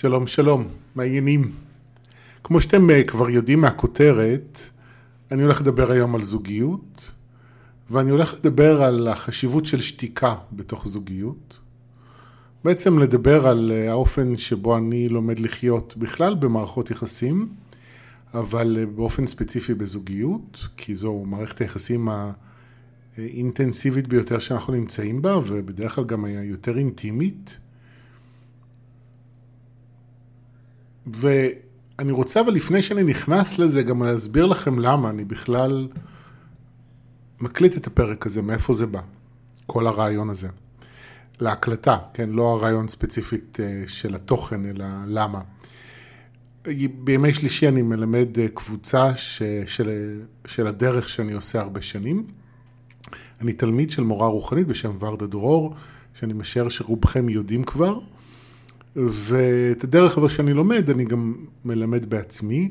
שלום שלום, מה העניינים? כמו שאתם אה, כבר יודעים מהכותרת, אני הולך לדבר היום על זוגיות, ואני הולך לדבר על החשיבות של שתיקה בתוך זוגיות. בעצם לדבר על אה, האופן שבו אני לומד לחיות בכלל במערכות יחסים, אבל אה, באופן ספציפי בזוגיות, כי זו מערכת היחסים האינטנסיבית ביותר שאנחנו נמצאים בה, ובדרך כלל גם היותר אינטימית. ואני רוצה, אבל לפני שאני נכנס לזה, גם להסביר לכם למה אני בכלל מקליט את הפרק הזה, מאיפה זה בא, כל הרעיון הזה. להקלטה, כן? לא הרעיון ספציפית אה, של התוכן, אלא למה. בימי שלישי אני מלמד אה, קבוצה ש, של, של הדרך שאני עושה הרבה שנים. אני תלמיד של מורה רוחנית בשם ורדה דרור, שאני משער שרובכם יודעים כבר. ואת הדרך הזו שאני לומד, אני גם מלמד בעצמי.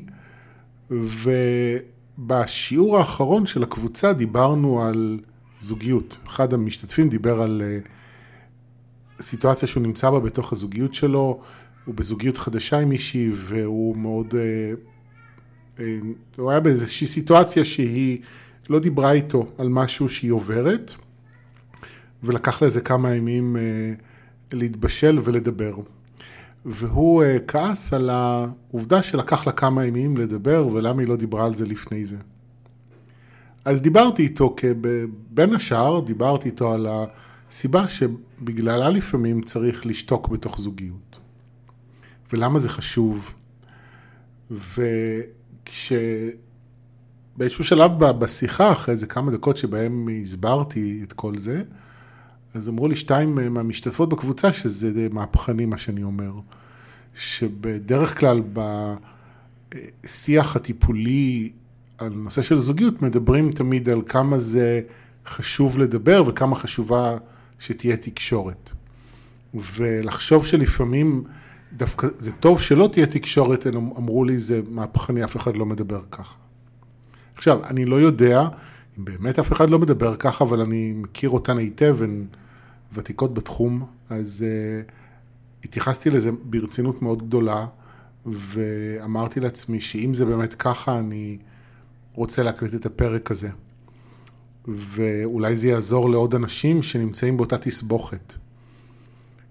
ובשיעור האחרון של הקבוצה דיברנו על זוגיות. אחד המשתתפים דיבר על אה, סיטואציה שהוא נמצא בה בתוך הזוגיות שלו, הוא בזוגיות חדשה עם מישהי, והוא מאוד... אה, אה, הוא היה באיזושהי סיטואציה שהיא לא דיברה איתו על משהו שהיא עוברת, ולקח לה איזה כמה ימים להתבשל ולדבר. והוא uh, כעס על העובדה שלקח לה כמה ימים לדבר ולמה היא לא דיברה על זה לפני זה. אז דיברתי איתו, בין השאר דיברתי איתו על הסיבה שבגללה לפעמים צריך לשתוק בתוך זוגיות. ולמה זה חשוב. וכשבאיזשהו שלב בשיחה, אחרי איזה כמה דקות שבהם הסברתי את כל זה, אז אמרו לי שתיים מהמשתתפות בקבוצה שזה מהפכני מה שאני אומר. שבדרך כלל בשיח הטיפולי על נושא של זוגיות מדברים תמיד על כמה זה חשוב לדבר וכמה חשובה שתהיה תקשורת. ולחשוב שלפעמים דווקא זה טוב שלא תהיה תקשורת, הם אמרו לי זה מהפכני, אף אחד לא מדבר ככה. עכשיו, אני לא יודע אם באמת אף אחד לא מדבר ככה, אבל אני מכיר אותן היטב, הן ותיקות בתחום, אז uh, התייחסתי לזה ברצינות מאוד גדולה, ואמרתי לעצמי שאם זה באמת ככה, אני רוצה להקליט את הפרק הזה. ואולי זה יעזור לעוד אנשים שנמצאים באותה תסבוכת.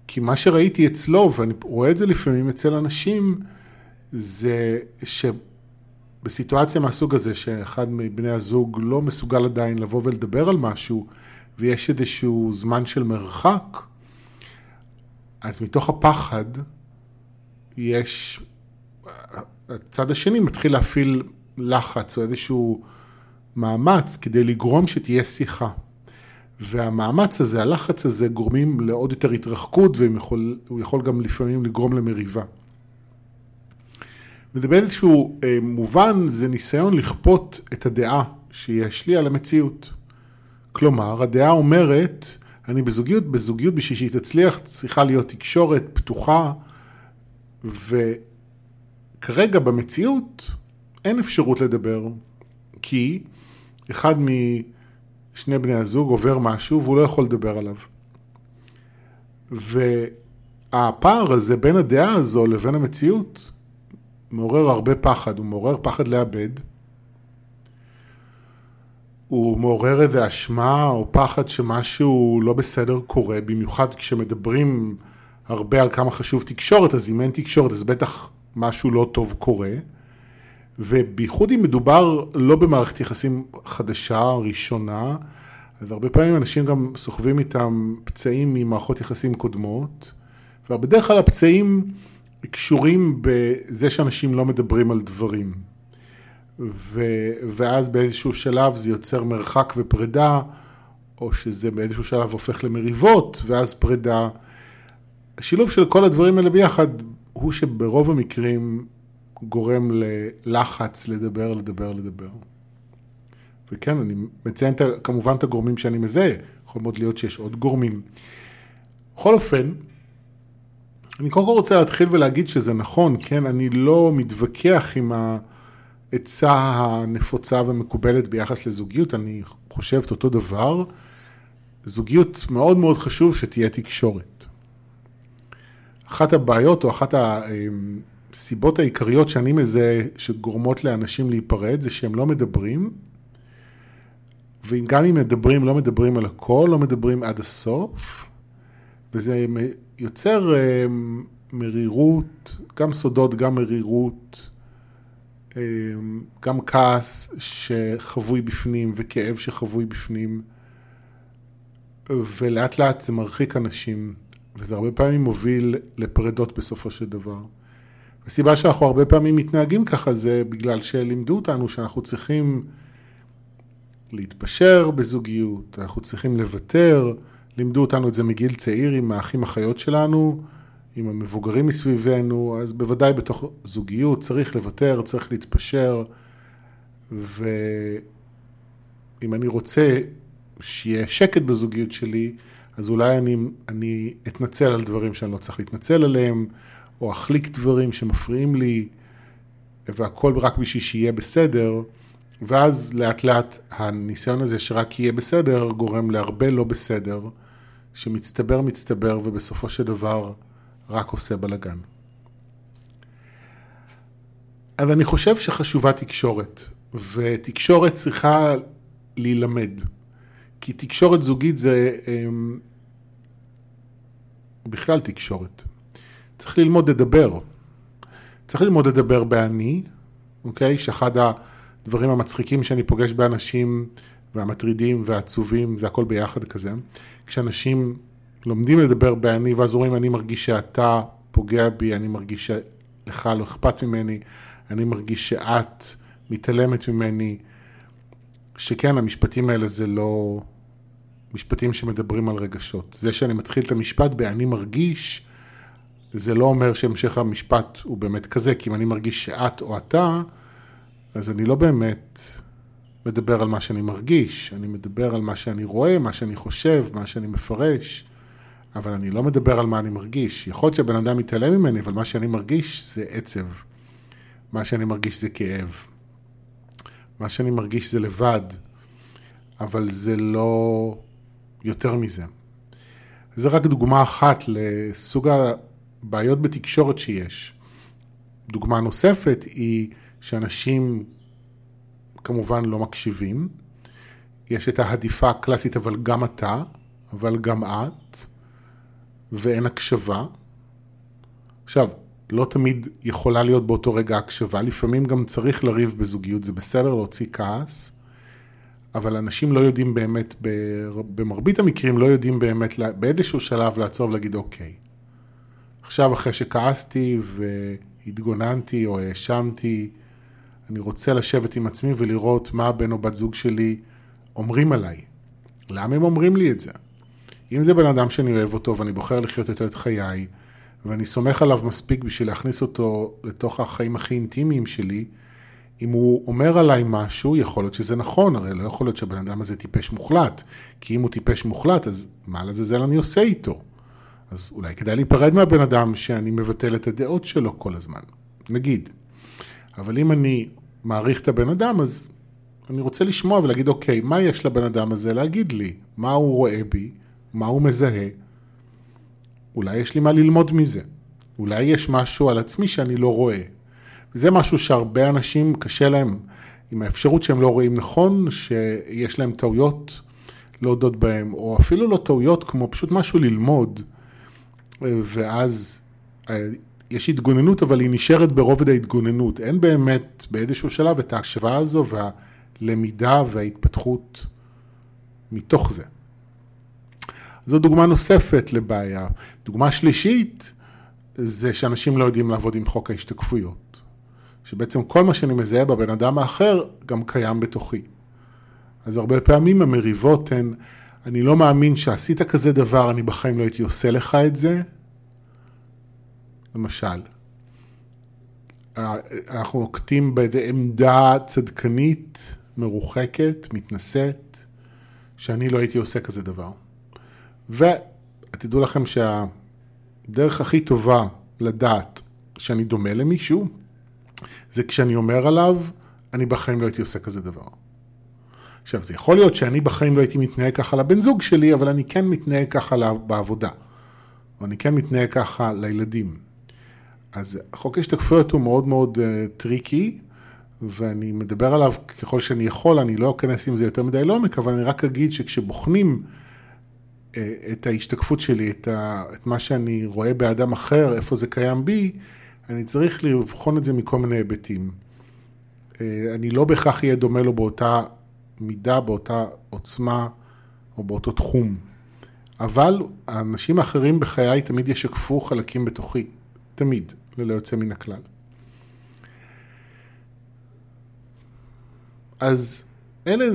כי מה שראיתי אצלו, ואני רואה את זה לפעמים אצל אנשים, זה שבסיטואציה מהסוג הזה, שאחד מבני הזוג לא מסוגל עדיין לבוא ולדבר על משהו, ויש איזשהו זמן של מרחק, אז מתוך הפחד יש, הצד השני מתחיל להפעיל לחץ או איזשהו מאמץ כדי לגרום שתהיה שיחה. והמאמץ הזה, הלחץ הזה, גורמים לעוד יותר התרחקות והוא יכול, יכול גם לפעמים לגרום למריבה. וזה באיזשהו אה, מובן, זה ניסיון לכפות את הדעה שיש לי על המציאות. כלומר, הדעה אומרת, אני בזוגיות, בזוגיות בשביל שהיא תצליח צריכה להיות תקשורת פתוחה, וכרגע במציאות אין אפשרות לדבר, כי אחד משני בני הזוג עובר משהו והוא לא יכול לדבר עליו. והפער הזה בין הדעה הזו לבין המציאות מעורר הרבה פחד, הוא מעורר פחד לאבד, הוא מעורר איזה אשמה או פחד שמשהו לא בסדר קורה, במיוחד כשמדברים הרבה על כמה חשוב תקשורת, אז אם אין תקשורת אז בטח משהו לא טוב קורה. ובייחוד אם מדובר לא במערכת יחסים חדשה, ראשונה, אז הרבה פעמים אנשים גם סוחבים איתם פצעים ממערכות יחסים קודמות, ובדרך כלל הפצעים קשורים בזה שאנשים לא מדברים על דברים. ו, ואז באיזשהו שלב זה יוצר מרחק ופרידה, או שזה באיזשהו שלב הופך למריבות, ואז פרידה. השילוב של כל הדברים האלה ביחד, הוא שברוב המקרים גורם ללחץ לדבר, לדבר, לדבר. וכן, אני מציין כמובן את הגורמים שאני מזהה, יכול מאוד להיות שיש עוד גורמים. בכל אופן, אני קודם כל רוצה להתחיל ולהגיד שזה נכון, כן, אני לא מתווכח עם ה... העצה הנפוצה ומקובלת ביחס לזוגיות, אני חושב את אותו דבר. זוגיות מאוד מאוד חשוב שתהיה תקשורת. אחת הבעיות או אחת הסיבות העיקריות שאני מזהה שגורמות לאנשים להיפרד זה שהם לא מדברים, וגם אם מדברים, לא מדברים על הכל, לא מדברים עד הסוף, וזה יוצר אה, מרירות, גם סודות, גם מרירות, גם כעס שחבוי בפנים וכאב שחבוי בפנים, ולאט לאט זה מרחיק אנשים, וזה הרבה פעמים מוביל לפרדות בסופו של דבר. הסיבה שאנחנו הרבה פעמים מתנהגים ככה זה בגלל שלימדו אותנו שאנחנו צריכים להתפשר בזוגיות, אנחנו צריכים לוותר, לימדו אותנו את זה מגיל צעיר עם האחים אחיות שלנו, עם המבוגרים מסביבנו, אז בוודאי בתוך זוגיות צריך לוותר, צריך להתפשר, ואם אני רוצה שיהיה שקט בזוגיות שלי, אז אולי אני, אני אתנצל על דברים שאני לא צריך להתנצל עליהם, או אחליק דברים שמפריעים לי, והכל רק בשביל שיהיה בסדר, ואז לאט לאט הניסיון הזה שרק יהיה בסדר, גורם להרבה לא בסדר, שמצטבר מצטבר ובסופו של דבר רק עושה בלאגן. אז אני חושב שחשובה תקשורת, ותקשורת צריכה להילמד. כי תקשורת זוגית זה אמ, בכלל תקשורת. צריך ללמוד לדבר. צריך ללמוד לדבר באני, אוקיי? שאחד הדברים המצחיקים שאני פוגש באנשים והמטרידים והעצובים, זה הכל ביחד כזה. כשאנשים לומדים לדבר באני ואז אומרים אני מרגיש שאתה פוגע בי, אני מרגיש שלך לא אכפת ממני, אני מרגיש שאת מתעלמת ממני, שכן המשפטים האלה זה לא משפטים שמדברים על רגשות. זה שאני מתחיל את המשפט ב"אני מרגיש", זה לא אומר שהמשך המשפט הוא באמת כזה, כי אם אני מרגיש שאת או אתה, אז אני לא באמת מדבר על מה שאני מרגיש, אני מדבר על מה שאני רואה, מה שאני חושב, מה שאני מפרש, אבל אני לא מדבר על מה אני מרגיש. יכול להיות שהבן אדם מתעלם ממני, אבל מה שאני מרגיש זה עצב. מה שאני מרגיש זה כאב. מה שאני מרגיש זה לבד, אבל זה לא יותר מזה. זה רק דוגמה אחת לסוג הבעיות בתקשורת שיש. דוגמה נוספת היא שאנשים כמובן לא מקשיבים. יש את ההדיפה הקלאסית, אבל גם אתה, אבל גם את, ואין הקשבה. עכשיו, לא תמיד יכולה להיות באותו רגע הקשבה, לפעמים גם צריך לריב בזוגיות, זה בסדר להוציא כעס, אבל אנשים לא יודעים באמת, במרבית המקרים לא יודעים באמת באיזשהו שלב לעצור ולהגיד אוקיי. עכשיו אחרי שכעסתי והתגוננתי או האשמתי, אני רוצה לשבת עם עצמי ולראות מה בן או בת זוג שלי אומרים עליי. למה הם אומרים לי את זה? אם זה בן אדם שאני אוהב אותו ואני בוחר לחיות איתו את חיי, ואני סומך עליו מספיק בשביל להכניס אותו לתוך החיים הכי אינטימיים שלי, אם הוא אומר עליי משהו, יכול להיות שזה נכון, הרי לא יכול להיות שהבן אדם הזה טיפש מוחלט, כי אם הוא טיפש מוחלט, אז מה לעזאזל אני עושה איתו? אז אולי כדאי להיפרד מהבן אדם שאני מבטל את הדעות שלו כל הזמן, נגיד. אבל אם אני מעריך את הבן אדם, אז אני רוצה לשמוע ולהגיד, אוקיי, מה יש לבן אדם הזה להגיד לי? מה הוא רואה בי? מה הוא מזהה? אולי יש לי מה ללמוד מזה. אולי יש משהו על עצמי שאני לא רואה. זה משהו שהרבה אנשים קשה להם עם האפשרות שהם לא רואים נכון, שיש להם טעויות להודות בהם, או אפילו לא טעויות, כמו פשוט משהו ללמוד, ואז אה, יש התגוננות, אבל היא נשארת ברובד ההתגוננות. אין באמת באיזשהו שלב את ההשוואה הזו והלמידה וההתפתחות מתוך זה. זו דוגמה נוספת לבעיה. דוגמה שלישית זה שאנשים לא יודעים לעבוד עם חוק ההשתקפויות. שבעצם כל מה שאני מזהה בבן אדם האחר גם קיים בתוכי. אז הרבה פעמים המריבות הן, אני לא מאמין שעשית כזה דבר, אני בחיים לא הייתי עושה לך את זה. למשל, אנחנו נוקטים בעמדה צדקנית, מרוחקת, מתנשאת, שאני לא הייתי עושה כזה דבר. ותדעו לכם שהדרך הכי טובה לדעת שאני דומה למישהו, זה כשאני אומר עליו, אני בחיים לא הייתי עושה כזה דבר. עכשיו, זה יכול להיות שאני בחיים לא הייתי מתנהג ככה לבן זוג שלי, אבל אני כן מתנהג ככה בעבודה, או אני כן מתנהג ככה לילדים. אז חוק ההשתקפויות הוא מאוד מאוד uh, tricky, ואני מדבר עליו ככל שאני יכול, אני לא אכנס עם זה יותר מדי לעומק, אבל אני רק אגיד שכשבוחנים את ההשתקפות שלי, את, ה, את מה שאני רואה באדם אחר, איפה זה קיים בי, אני צריך לבחון את זה מכל מיני היבטים. Uh, אני לא בהכרח אהיה דומה לו באותה מידה, באותה עוצמה או באותו תחום. אבל האנשים האחרים בחיי תמיד ישקפו חלקים בתוכי, תמיד, ללא יוצא מן הכלל. אז אלה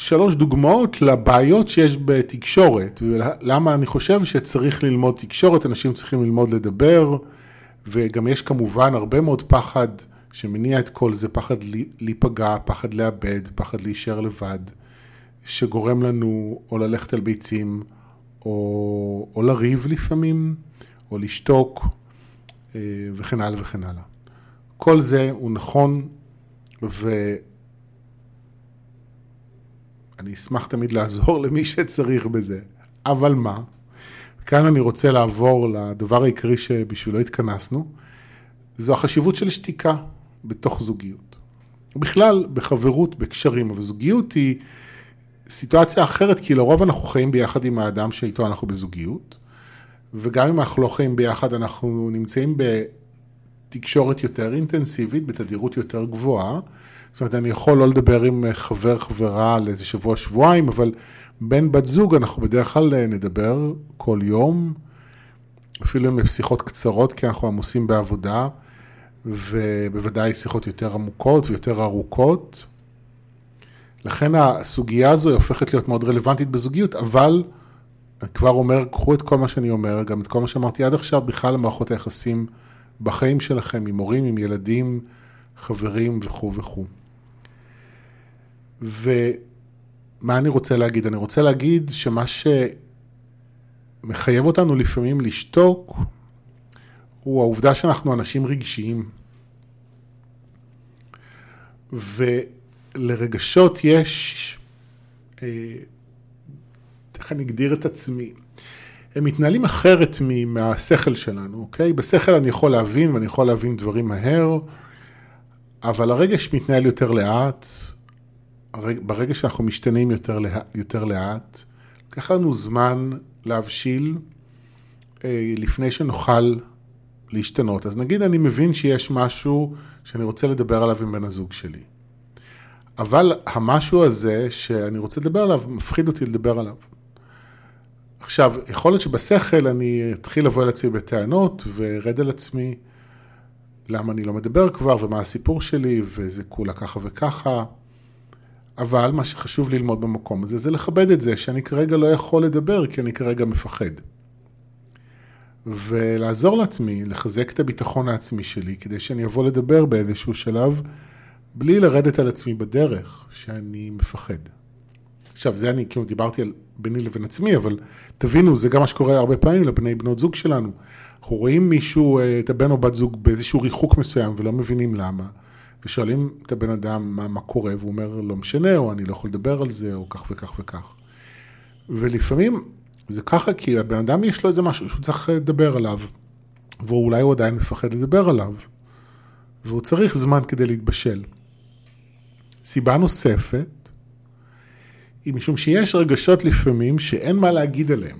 שלוש דוגמאות לבעיות שיש בתקשורת, ולמה אני חושב שצריך ללמוד תקשורת, אנשים צריכים ללמוד לדבר, וגם יש כמובן הרבה מאוד פחד שמניע את כל זה, פחד להיפגע, פחד לאבד, פחד להישאר לבד, שגורם לנו או ללכת על ביצים, או, או לריב לפעמים, או לשתוק, אה, וכן הלאה וכן הלאה. כל זה הוא נכון, ואני אשמח תמיד לעזור למי שצריך בזה. אבל מה? כאן אני רוצה לעבור לדבר העיקרי שבשבילו התכנסנו, זו החשיבות של שתיקה בתוך זוגיות. בכלל, בחברות, בקשרים, אבל זוגיות היא סיטואציה אחרת, כי לרוב אנחנו חיים ביחד עם האדם שאיתו אנחנו בזוגיות, וגם אם אנחנו לא חיים ביחד, אנחנו נמצאים בתקשורת יותר אינטנסיבית, בתדירות יותר גבוהה. זאת אומרת, אני יכול לא לדבר עם חבר, חברה על איזה שבוע, שבועיים, אבל בין בת זוג אנחנו בדרך כלל נדבר כל יום, אפילו עם שיחות קצרות, כי אנחנו עמוסים בעבודה, ובוודאי שיחות יותר עמוקות ויותר ארוכות. לכן הסוגיה הזו היא הופכת להיות מאוד רלוונטית בזוגיות, אבל אני כבר אומר, קחו את כל מה שאני אומר, גם את כל מה שאמרתי עד עכשיו, בכלל למערכות היחסים בחיים שלכם, עם הורים, עם ילדים, חברים וכו' וכו'. ומה אני רוצה להגיד? אני רוצה להגיד שמה שמחייב אותנו לפעמים לשתוק, הוא העובדה שאנחנו אנשים רגשיים. ו... לרגשות יש, אה, איך אני אגדיר את עצמי, הם מתנהלים אחרת מהשכל שלנו, אוקיי? בשכל אני יכול להבין ואני יכול להבין דברים מהר, אבל הרגש מתנהל יותר לאט, ברגע שאנחנו משתנים יותר, יותר לאט, לקח לנו זמן להבשיל אה, לפני שנוכל להשתנות. אז נגיד אני מבין שיש משהו שאני רוצה לדבר עליו עם בן הזוג שלי. אבל המשהו הזה שאני רוצה לדבר עליו, מפחיד אותי לדבר עליו. עכשיו, יכול להיות שבשכל אני אתחיל לבוא אל עצמי בטענות וארד על עצמי למה אני לא מדבר כבר ומה הסיפור שלי וזה כולה ככה וככה. אבל מה שחשוב ללמוד במקום הזה זה לכבד את זה שאני כרגע לא יכול לדבר כי אני כרגע מפחד. ולעזור לעצמי, לחזק את הביטחון העצמי שלי כדי שאני אבוא לדבר באיזשהו שלב בלי לרדת על עצמי בדרך, שאני מפחד. עכשיו, זה אני, כאילו, דיברתי על ביני לבין עצמי, אבל תבינו, זה גם מה שקורה הרבה פעמים לבני בנות זוג שלנו. אנחנו רואים מישהו, אה, את הבן או בת זוג, באיזשהו ריחוק מסוים, ולא מבינים למה, ושואלים את הבן אדם מה, מה קורה, והוא אומר, לא משנה, או אני לא יכול לדבר על זה, או כך וכך וכך. ולפעמים זה ככה, כי הבן אדם יש לו איזה משהו שהוא צריך לדבר עליו, ואולי הוא עדיין מפחד לדבר עליו, והוא צריך זמן כדי להתבשל. סיבה נוספת היא משום שיש רגשות לפעמים שאין מה להגיד עליהם,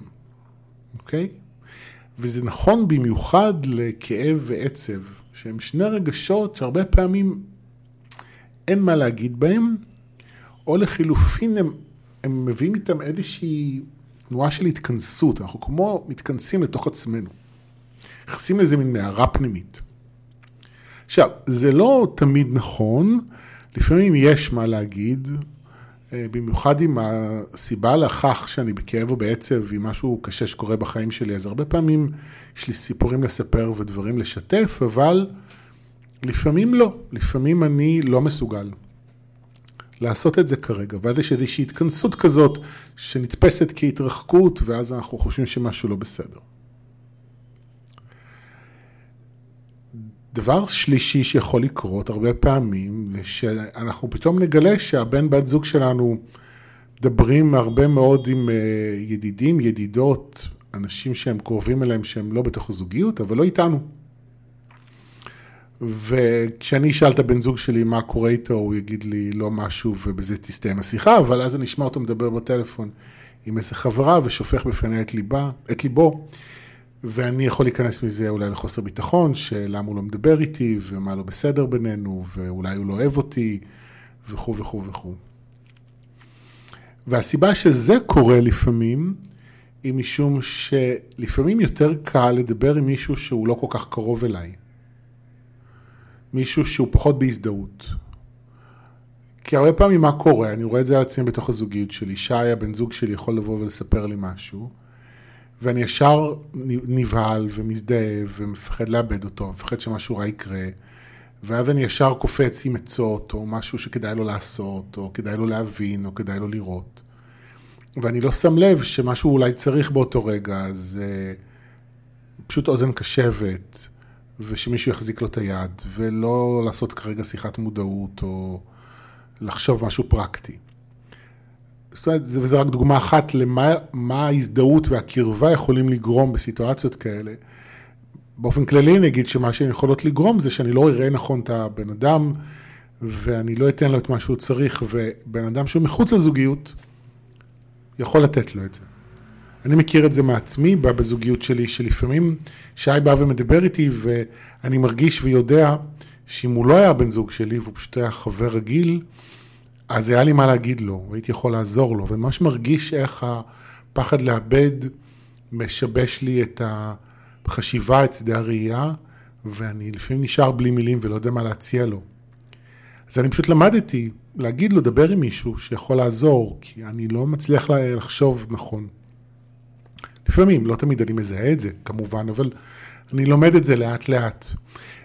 אוקיי? וזה נכון במיוחד לכאב ועצב, שהם שני רגשות שהרבה פעמים אין מה להגיד בהם, או לחילופין הם, הם מביאים איתם איזושהי תנועה של התכנסות, אנחנו כמו מתכנסים לתוך עצמנו. נכנסים לאיזה מין מערה פנימית. עכשיו, זה לא תמיד נכון, לפעמים יש מה להגיד, אה, במיוחד עם הסיבה לכך שאני בכאב או בעצב עם משהו קשה שקורה בחיים שלי, אז הרבה פעמים יש לי סיפורים לספר ודברים לשתף, אבל לפעמים לא, לפעמים אני לא מסוגל לעשות את זה כרגע, ואז יש איזושהי התכנסות כזאת שנתפסת כהתרחקות, ואז אנחנו חושבים שמשהו לא בסדר. דבר שלישי שיכול לקרות הרבה פעמים, זה שאנחנו פתאום נגלה שהבן בת זוג שלנו מדברים הרבה מאוד עם אה, ידידים, ידידות, אנשים שהם קרובים אליהם שהם לא בתוך הזוגיות, אבל לא איתנו. וכשאני אשאל את הבן זוג שלי מה קורה איתו, הוא יגיד לי לא משהו ובזה תסתיים השיחה, אבל אז אני אשמע אותו מדבר בטלפון עם איזה חברה ושופך בפניה את ליבה, את ליבו, ואני יכול להיכנס מזה אולי לחוסר ביטחון, שלמה הוא לא מדבר איתי ומה לא בסדר בינינו, ואולי הוא לא אוהב אותי, וכו' וכו' וכו'. והסיבה שזה קורה לפעמים, היא משום שלפעמים יותר קל לדבר עם מישהו שהוא לא כל כך קרוב אליי. מישהו שהוא פחות בהזדהות. כי הרבה פעמים מה קורה, אני רואה את זה על עצמי בתוך הזוגיות שלי, שי הבן זוג שלי יכול לבוא ולספר לי משהו, ואני ישר נבהל ומזדהה ומפחד לאבד אותו, מפחד שמשהו רע יקרה, ואז אני ישר קופץ עם עצות, או משהו שכדאי לו לעשות, או כדאי לו להבין, או כדאי לו לראות. ואני לא שם לב שמשהו אולי צריך באותו רגע, אז uh, פשוט אוזן קשבת, ושמישהו יחזיק לו את היד, ולא לעשות כרגע שיחת מודעות, או לחשוב משהו פרקטי. זאת אומרת, וזו רק דוגמה אחת למה ההזדהות והקרבה יכולים לגרום בסיטואציות כאלה. באופן כללי אני אגיד שמה שהן יכולות לגרום זה שאני לא אראה נכון את הבן אדם, ואני לא אתן לו את מה שהוא צריך, ובן אדם שהוא מחוץ לזוגיות, יכול לתת לו את זה. אני מכיר את זה מעצמי בזוגיות שלי, שלפעמים שי בא ומדבר איתי ואני מרגיש ויודע שאם הוא לא היה בן זוג שלי והוא פשוט היה חבר רגיל, אז היה לי מה להגיד לו, והייתי יכול לעזור לו, וממש מרגיש איך הפחד לאבד משבש לי את החשיבה, את שדה הראייה, ואני לפעמים נשאר בלי מילים ולא יודע מה להציע לו. אז אני פשוט למדתי להגיד לו, דבר עם מישהו שיכול לעזור, כי אני לא מצליח לחשוב נכון. לפעמים, לא תמיד אני מזהה את זה, כמובן, אבל אני לומד את זה לאט לאט.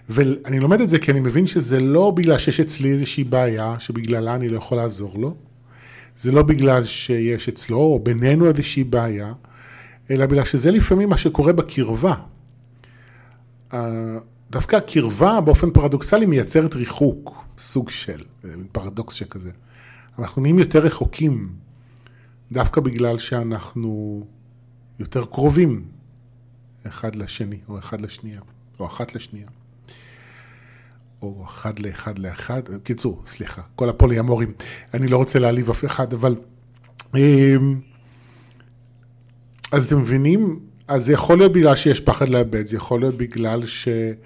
ואני לומד את זה כי אני מבין שזה לא בגלל שיש אצלי איזושהי בעיה שבגללה אני לא יכול לעזור לו, זה לא בגלל שיש אצלו או בינינו איזושהי בעיה, אלא בגלל שזה לפעמים מה שקורה בקרבה. דווקא הקרבה באופן פרדוקסלי מייצרת ריחוק, סוג של, פרדוקס שכזה. אנחנו נהיים יותר רחוקים, דווקא בגלל שאנחנו יותר קרובים אחד לשני, או אחד לשנייה, או אחת לשנייה. או אחד לאחד לאחד, קיצור, סליחה, כל הפוליאמורים, אני לא רוצה להעליב אף אחד, אבל... אמ, אז אתם מבינים? אז זה יכול להיות בגלל שיש פחד לאבד, זה יכול להיות בגלל שבן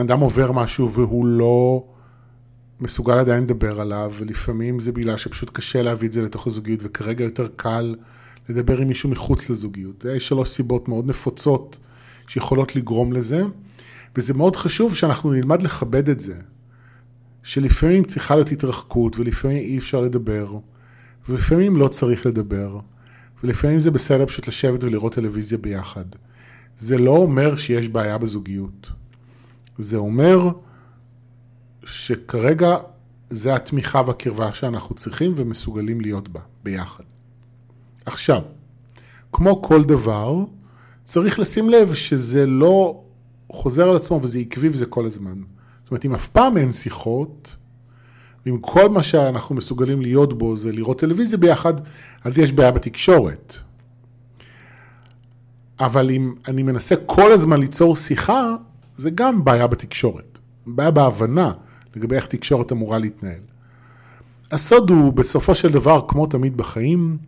אדם עובר משהו והוא לא מסוגל עדיין לדבר עליו, ולפעמים זה בגלל שפשוט קשה להביא את זה לתוך הזוגיות, וכרגע יותר קל לדבר עם מישהו מחוץ לזוגיות. יש שלוש סיבות מאוד נפוצות שיכולות לגרום לזה. וזה מאוד חשוב שאנחנו נלמד לכבד את זה. שלפעמים צריכה להיות התרחקות, ולפעמים אי אפשר לדבר, ולפעמים לא צריך לדבר, ולפעמים זה בסדר פשוט לשבת ולראות טלוויזיה ביחד. זה לא אומר שיש בעיה בזוגיות. זה אומר שכרגע זה התמיכה והקרבה שאנחנו צריכים ומסוגלים להיות בה, ביחד. עכשיו, כמו כל דבר, צריך לשים לב שזה לא חוזר על עצמו וזה עקבי וזה כל הזמן. זאת אומרת, אם אף פעם אין שיחות, ואם כל מה שאנחנו מסוגלים להיות בו זה לראות טלוויזיה ביחד, אז יש בעיה בתקשורת. אבל אם אני מנסה כל הזמן ליצור שיחה, זה גם בעיה בתקשורת. בעיה בהבנה לגבי איך תקשורת אמורה להתנהל. הסוד הוא בסופו של דבר, כמו תמיד בחיים,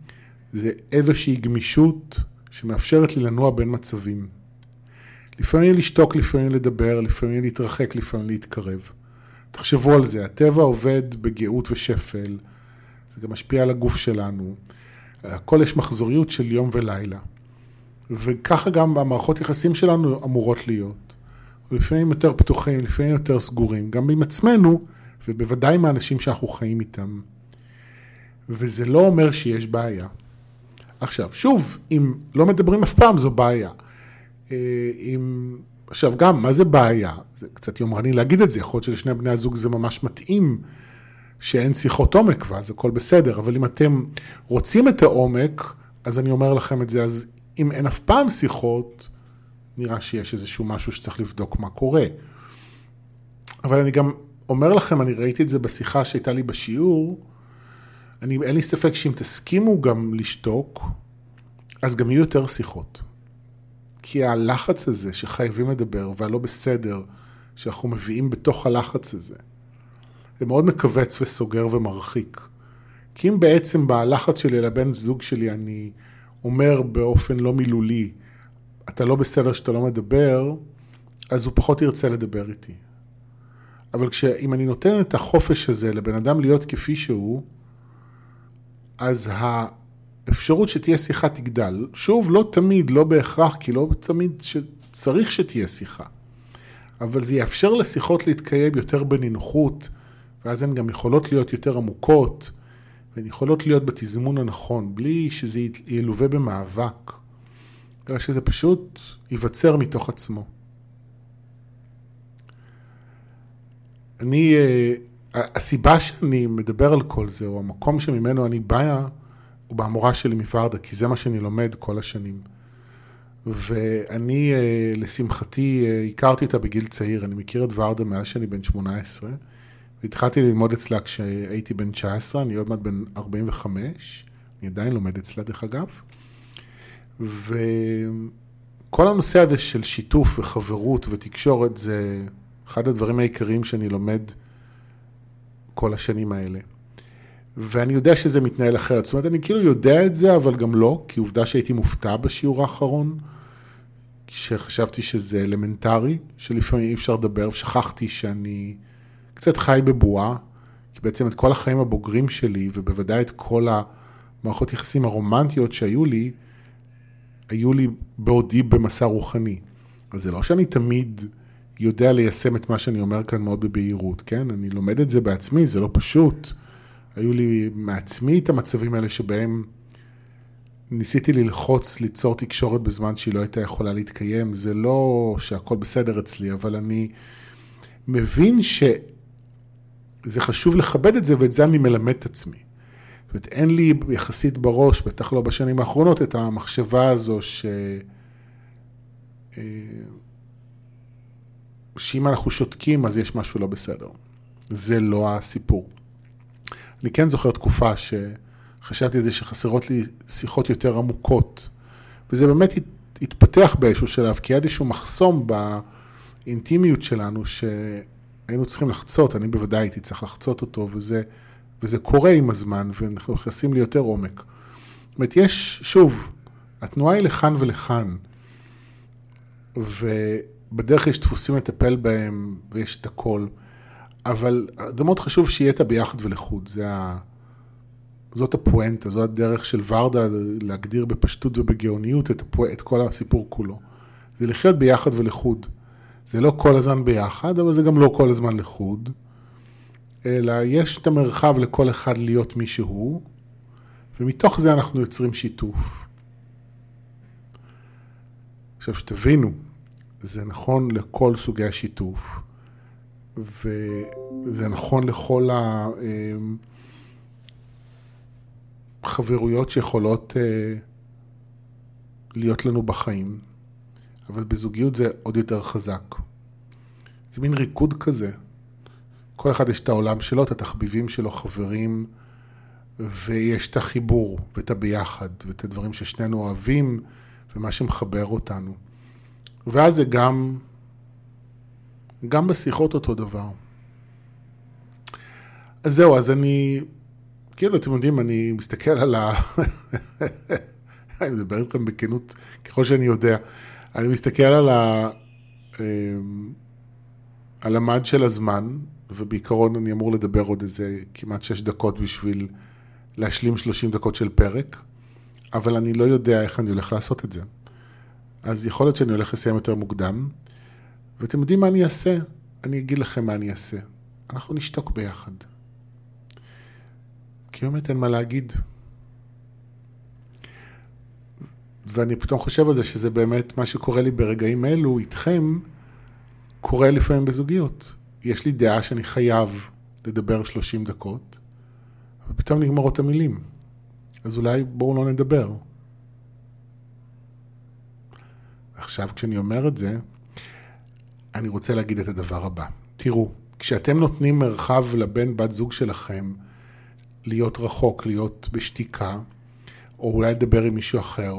זה איזושהי גמישות שמאפשרת לי לנוע בין מצבים. לפעמים לשתוק, לפעמים לדבר, לפעמים להתרחק, לפעמים להתקרב. תחשבו על זה, הטבע עובד בגאות ושפל, זה גם משפיע על הגוף שלנו. הכל יש מחזוריות של יום ולילה. וככה גם המערכות יחסים שלנו אמורות להיות. לפעמים יותר פתוחים, לפעמים יותר סגורים, גם עם עצמנו, ובוודאי עם האנשים שאנחנו חיים איתם. וזה לא אומר שיש בעיה. עכשיו, שוב, אם לא מדברים אף פעם זו בעיה. אה, עכשיו גם, מה זה בעיה? זה קצת יומרני להגיד את זה, יכול להיות שלשני בני הזוג זה ממש מתאים שאין שיחות עומק ואז הכל בסדר, אבל אם אתם רוצים את העומק, אז אני אומר לכם את זה, אז אם אין אף פעם שיחות, נראה שיש איזשהו משהו שצריך לבדוק מה קורה. אבל אני גם אומר לכם, אני ראיתי את זה בשיחה שהייתה לי בשיעור, אני, אין לי ספק שאם תסכימו גם לשתוק, אז גם יהיו יותר שיחות. כי הלחץ הזה שחייבים לדבר והלא בסדר שאנחנו מביאים בתוך הלחץ הזה, זה מאוד מכווץ וסוגר ומרחיק. כי אם בעצם בלחץ שלי לבן זוג שלי אני אומר באופן לא מילולי, אתה לא בסדר שאתה לא מדבר, אז הוא פחות ירצה לדבר איתי. אבל אם אני נותן את החופש הזה לבן אדם להיות כפי שהוא, אז האפשרות שתהיה שיחה תגדל. שוב, לא תמיד, לא בהכרח, כי לא תמיד שצריך שתהיה שיחה. אבל זה יאפשר לשיחות להתקיים יותר בנינוחות, ואז הן גם יכולות להיות יותר עמוקות, והן יכולות להיות בתזמון הנכון, בלי שזה ילווה במאבק, אלא שזה פשוט ייווצר מתוך עצמו. אני, אה, הסיבה שאני מדבר על כל זה, או המקום שממנו אני בא, הוא במורה שלי מוורדה, כי זה מה שאני לומד כל השנים. ואני, אה, לשמחתי, אה, הכרתי אותה בגיל צעיר, אני מכיר את ורדה מאז שאני בן 18, והתחלתי ללמוד אצלה כשהייתי בן 19, אני עוד מעט בן 45, אני עדיין לומד אצלה דרך אגב. וכל הנושא הזה של שיתוף וחברות ותקשורת זה אחד הדברים העיקריים שאני לומד כל השנים האלה. ואני יודע שזה מתנהל אחרת. זאת אומרת, אני כאילו יודע את זה, אבל גם לא, כי עובדה שהייתי מופתע בשיעור האחרון, שחשבתי שזה אלמנטרי, שלפעמים אי אפשר לדבר, ושכחתי שאני קצת חי בבועה, כי בעצם את כל החיים הבוגרים שלי, ובוודאי את כל המערכות יחסים הרומנטיות שהיו לי, היו לי בעודי במסע רוחני. אז זה לא שאני תמיד יודע ליישם את מה שאני אומר כאן מאוד בבהירות, כן? אני לומד את זה בעצמי, זה לא פשוט. היו לי מעצמי את המצבים האלה שבהם ניסיתי ללחוץ, ליצור תקשורת בזמן שהיא לא הייתה יכולה להתקיים. זה לא שהכל בסדר אצלי, אבל אני מבין שזה חשוב לכבד את זה, ואת זה אני מלמד את עצמי. זאת אומרת, אין לי יחסית בראש, בטח לא בשנים האחרונות, את המחשבה הזו ש... שאם אנחנו שותקים אז יש משהו לא בסדר. זה לא הסיפור. אני כן זוכר תקופה שחשבתי על זה שחסרות לי שיחות יותר עמוקות, וזה באמת התפתח באיזשהו שלב, כי היה איזשהו מחסום באינטימיות שלנו שהיינו צריכים לחצות, אני בוודאי הייתי צריך לחצות אותו, וזה, וזה קורה עם הזמן, ואנחנו נכנסים ליותר עומק. זאת אומרת, יש, שוב, התנועה היא לכאן ולכאן, ובדרך יש דפוסים לטפל בהם, ויש את הכל. אבל זה מאוד חשוב שיהיה את הביחד ולחוד, זה ה... זאת הפואנטה, זו הדרך של ורדה להגדיר בפשטות ובגאוניות את, הפו... את כל הסיפור כולו. זה לחיות ביחד ולחוד. זה לא כל הזמן ביחד, אבל זה גם לא כל הזמן לחוד, אלא יש את המרחב לכל אחד להיות מי שהוא, ומתוך זה אנחנו יוצרים שיתוף. עכשיו שתבינו, זה נכון לכל סוגי השיתוף. וזה נכון לכל החברויות שיכולות אה, להיות לנו בחיים, אבל בזוגיות זה עוד יותר חזק. זה מין ריקוד כזה. כל אחד יש את העולם שלו, את התחביבים שלו, חברים, ויש את החיבור ואת הביחד, ואת הדברים ששנינו אוהבים, ומה שמחבר אותנו. ואז זה גם גם בשיחות אותו דבר. אז זהו, אז אני, כאילו, אתם יודעים, אני מסתכל על ה... אני מדבר איתכם בכנות, ככל שאני יודע. אני מסתכל על ה... אמ, על המד של הזמן, ובעיקרון אני אמור לדבר עוד איזה כמעט שש דקות בשביל להשלים שלושים דקות של פרק, אבל אני לא יודע איך אני הולך לעשות את זה. אז יכול להיות שאני הולך לסיים יותר מוקדם, ואתם יודעים מה אני אעשה? אני אגיד לכם מה אני אעשה. אנחנו נשתוק ביחד. כי באמת אין מה להגיד. ואני פתאום חושב על זה שזה באמת מה שקורה לי ברגעים אלו איתכם, קורה לפעמים בזוגיות. יש לי דעה שאני חייב לדבר 30 דקות, ופתאום נגמרות המילים. אז אולי בואו לא נדבר. עכשיו כשאני אומר את זה, אני רוצה להגיד את הדבר הבא. תראו, כשאתם נותנים מרחב לבן בת זוג שלכם להיות רחוק, להיות בשתיקה, או אולי לדבר עם מישהו אחר,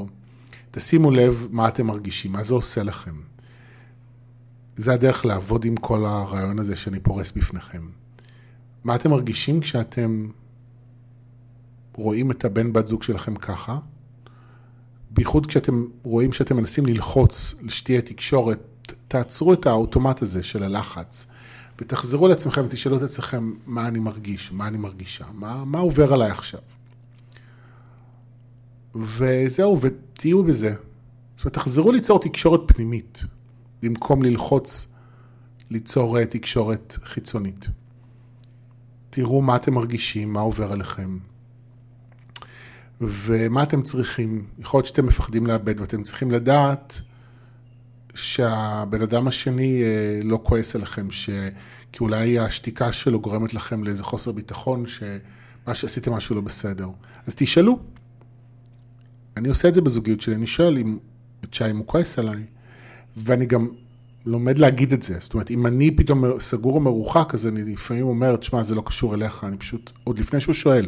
תשימו לב מה אתם מרגישים, מה זה עושה לכם. זה הדרך לעבוד עם כל הרעיון הזה שאני פורס בפניכם. מה אתם מרגישים כשאתם רואים את הבן בת זוג שלכם ככה? בייחוד כשאתם רואים שאתם מנסים ללחוץ שתהיה תקשורת, תעצרו את האוטומט הזה של הלחץ ותחזרו לעצמכם ותשאלו את עצמכם מה אני מרגיש, מה אני מרגישה, מה, מה עובר עליי עכשיו. וזהו, ותהיו בזה. זאת אומרת, תחזרו ליצור תקשורת פנימית, במקום ללחוץ ליצור תקשורת חיצונית. תראו מה אתם מרגישים, מה עובר עליכם, ומה אתם צריכים. יכול להיות שאתם מפחדים לאבד ואתם צריכים לדעת שהבן אדם השני אה, לא כועס עליכם, ש... כי אולי השתיקה שלו גורמת לכם לאיזה חוסר ביטחון, שמה שעשיתם משהו לא בסדר. אז תשאלו. אני עושה את זה בזוגיות שלי, אני שואל אם את שי אם הוא כועס עליי, ואני גם לומד להגיד את זה. זאת אומרת, אם אני פתאום סגור או מרוחק, אז אני לפעמים אומר, תשמע, זה לא קשור אליך, אני פשוט, עוד לפני שהוא שואל,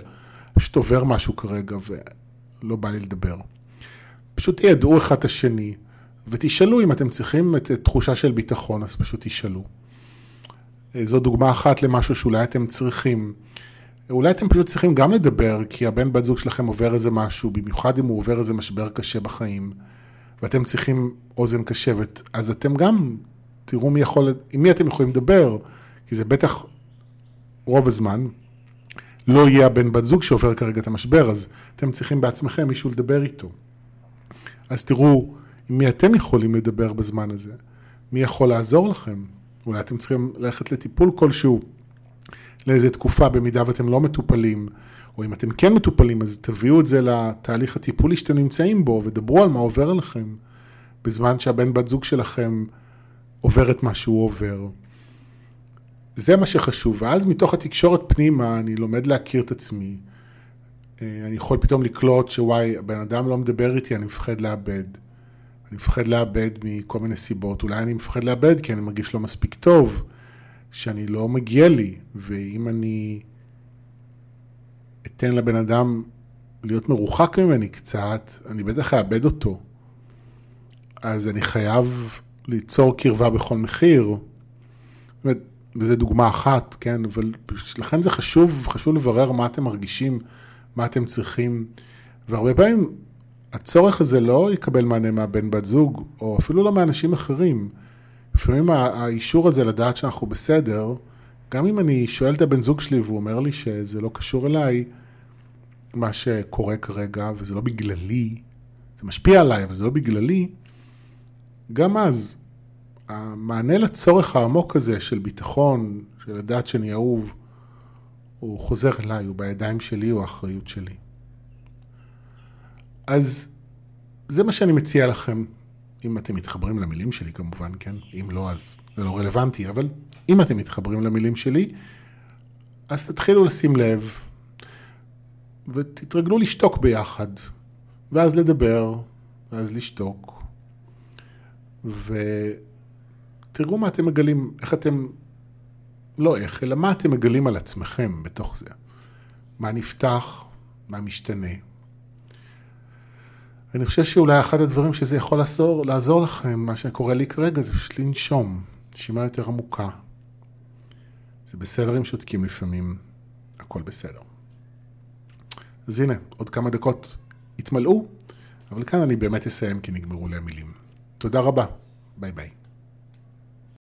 פשוט עובר משהו כרגע ולא בא לי לדבר. פשוט תיידעו אחד את השני, ותשאלו אם אתם צריכים את תחושה של ביטחון, אז פשוט תשאלו. זו דוגמה אחת למשהו שאולי אתם צריכים. אולי אתם פשוט צריכים גם לדבר, כי הבן בת זוג שלכם עובר איזה משהו, במיוחד אם הוא עובר איזה משבר קשה בחיים, ואתם צריכים אוזן קשבת, אז אתם גם תראו מי יכול, עם מי אתם יכולים לדבר, כי זה בטח רוב הזמן לא יהיה הבן בת זוג שעובר כרגע את המשבר, אז אתם צריכים בעצמכם מישהו לדבר איתו. אז תראו עם מי אתם יכולים לדבר בזמן הזה, מי יכול לעזור לכם. אולי אתם צריכים ללכת לטיפול כלשהו לאיזה תקופה במידה ואתם לא מטופלים, או אם אתם כן מטופלים, אז תביאו את זה לתהליך הטיפולי שאתם נמצאים בו, ודברו על מה עובר עליכם, בזמן שהבן בת זוג שלכם עובר את מה שהוא עובר. זה מה שחשוב, ואז מתוך התקשורת פנימה אני לומד להכיר את עצמי. אה, אני יכול פתאום לקלוט שוואי, הבן אדם לא מדבר איתי, אני מפחד לאבד. אני מפחד לאבד מכל מיני סיבות. אולי אני מפחד לאבד כי אני מרגיש לא מספיק טוב, שאני לא מגיע לי, ואם אני אתן לבן אדם להיות מרוחק ממני קצת, אני בטח אאבד אותו. אז אני חייב ליצור קרבה בכל מחיר. זאת אומרת, וזו דוגמה אחת, כן, אבל לכן זה חשוב, חשוב לברר מה אתם מרגישים, מה אתם צריכים, והרבה פעמים הצורך הזה לא יקבל מענה מהבן בת זוג, או אפילו לא מאנשים אחרים. לפעמים האישור הזה לדעת שאנחנו בסדר, גם אם אני שואל את הבן זוג שלי והוא אומר לי שזה לא קשור אליי, מה שקורה כרגע, וזה לא בגללי, זה משפיע עליי, אבל זה לא בגללי, גם אז המענה לצורך העמוק הזה של ביטחון, של לדעת שאני אהוב, הוא חוזר אליי, הוא בידיים שלי, הוא האחריות שלי. אז זה מה שאני מציע לכם, אם אתם מתחברים למילים שלי כמובן, כן? אם לא, אז זה לא רלוונטי, אבל אם אתם מתחברים למילים שלי, אז תתחילו לשים לב, ותתרגלו לשתוק ביחד, ואז לדבר, ואז לשתוק, ותראו מה אתם מגלים, איך אתם, לא איך, אלא מה אתם מגלים על עצמכם בתוך זה. מה נפתח, מה משתנה. אני חושב שאולי אחד הדברים שזה יכול לעזור, לעזור לכם, מה שקורה לי כרגע, זה פשוט לנשום, נשימה יותר עמוקה. זה בסדר אם שותקים לפעמים, הכל בסדר. אז הנה, עוד כמה דקות יתמלאו, אבל כאן אני באמת אסיים כי נגמרו לי המילים. תודה רבה, ביי ביי.